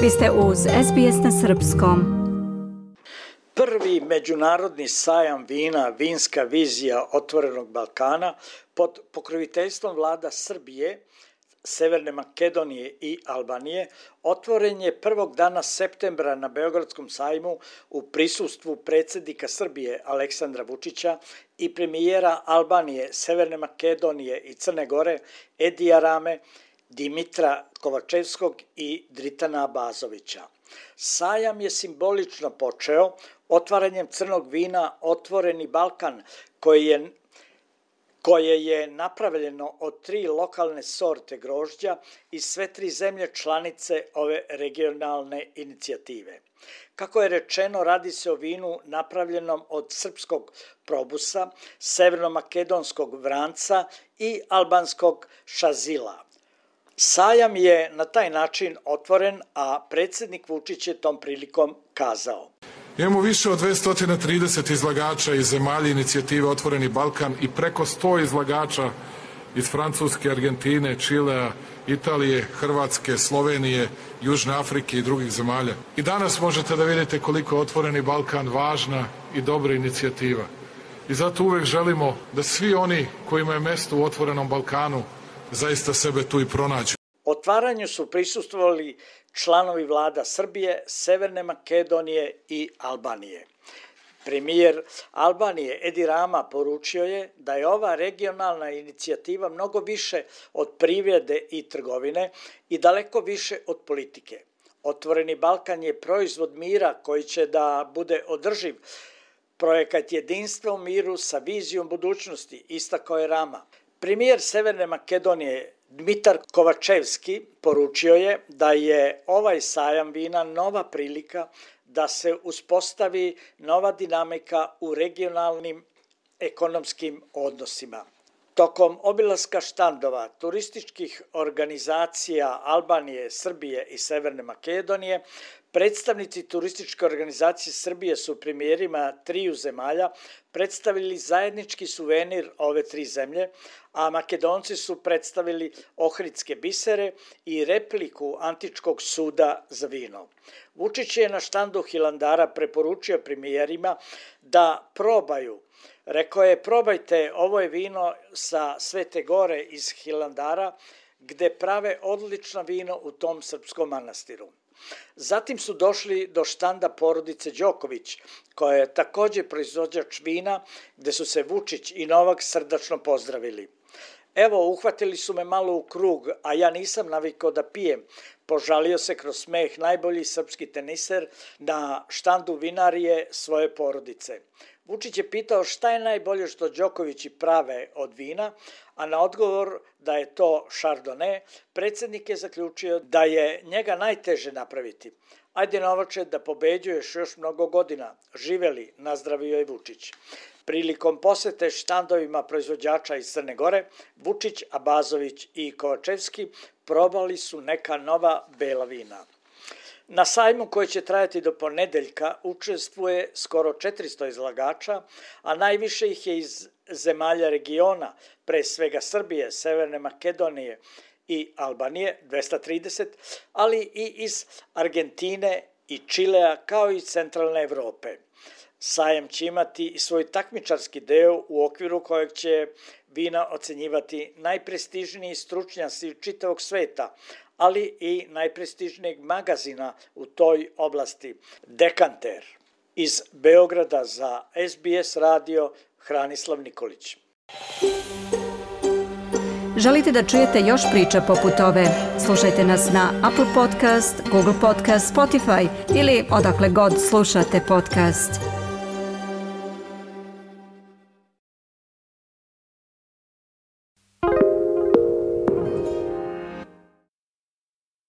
Vi ste uz SBS na Srpskom. Prvi međunarodni sajam vina Vinska vizija Otvorenog Balkana pod pokroviteljstvom vlada Srbije, Severne Makedonije i Albanije otvoren je prvog dana septembra na Beogradskom sajmu u prisustvu predsednika Srbije Aleksandra Vučića i premijera Albanije, Severne Makedonije i Crne Gore Edija Rame, Dimitra Kovačevskog i Dritana Bazovića. Sajam je simbolično počeo otvaranjem crnog vina Otvoreni Balkan, koji je koje je napravljeno od tri lokalne sorte grožđa i sve tri zemlje članice ove regionalne inicijative. Kako je rečeno, radi se o vinu napravljenom od srpskog probusa, severnomakedonskog vranca i albanskog šazila. Sajam je na taj način otvoren, a predsednik Vučić je tom prilikom kazao. Imamo više od 230 izlagača iz zemalja inicijative Otvoreni Balkan i preko 100 izlagača iz Francuske, Argentine, Čilea, Italije, Hrvatske, Slovenije, Južne Afrike i drugih zemalja. I danas možete da vidite koliko je Otvoreni Balkan važna i dobra inicijativa. I zato uvek želimo da svi oni kojima je mesto u Otvorenom Balkanu zaista sebe tu i pronađu. Otvaranju su prisustvovali članovi vlada Srbije, Severne Makedonije i Albanije. Premijer Albanije Edi Rama poručio je da je ova regionalna inicijativa mnogo više od privrede i trgovine i daleko više od politike. Otvoreni Balkan je proizvod mira koji će da bude održiv projekat jedinstva u miru sa vizijom budućnosti, istako je Rama. Premijer Severne Makedonije Dmitar Kovačevski poručio je da je ovaj sajam vina nova prilika da se uspostavi nova dinamika u regionalnim ekonomskim odnosima. Tokom obilaska štandova turističkih organizacija Albanije, Srbije i Severne Makedonije, predstavnici turističke organizacije Srbije su premijerima triju zemalja predstavili zajednički suvenir ove tri zemlje, a Makedonci su predstavili ohridske bisere i repliku antičkog suda za vino. Vučić je na štandu Hilandara preporučio premijerima da probaju Rekao je, probajte, ovo je vino sa Svete Gore iz Hilandara, gde prave odlično vino u tom srpskom manastiru. Zatim su došli do štanda porodice Đoković, koja je takođe proizvođač vina, gde su se Vučić i Novak srdačno pozdravili. Evo, uhvatili su me malo u krug, a ja nisam navikao da pijem. Požalio se kroz smeh najbolji srpski teniser na štandu vinarije svoje porodice. Vučić je pitao šta je najbolje što Đokovići prave od vina, a na odgovor da je to Chardonnay, predsednik je zaključio da je njega najteže napraviti. Ajde Novače da pobeđuješ još mnogo godina. Živeli, nazdravio je Vučić. Prilikom posete štandovima proizvođača iz Crne Gore, Vučić, Abazović i Kovačevski probali su neka nova bela vina. Na sajmu koji će trajati do ponedeljka učestvuje skoro 400 izlagača, a najviše ih je iz zemalja regiona, pre svega Srbije, Severne Makedonije i Albanije, 230, ali i iz Argentine i Čilea, kao i centralne Evrope. Sajam će imati i svoj takmičarski deo u okviru kojeg će vina ocenjivati najprestižniji stručnjaci čitavog sveta, ali i najprestižnijeg magazina u toj oblasti, Dekanter. Iz Beograda za SBS radio Hranislav Nikolić. Želite da čujete još priča poput ove? Slušajte nas na Apple Podcast, Google Podcast, Spotify ili odakle god slušate podcast.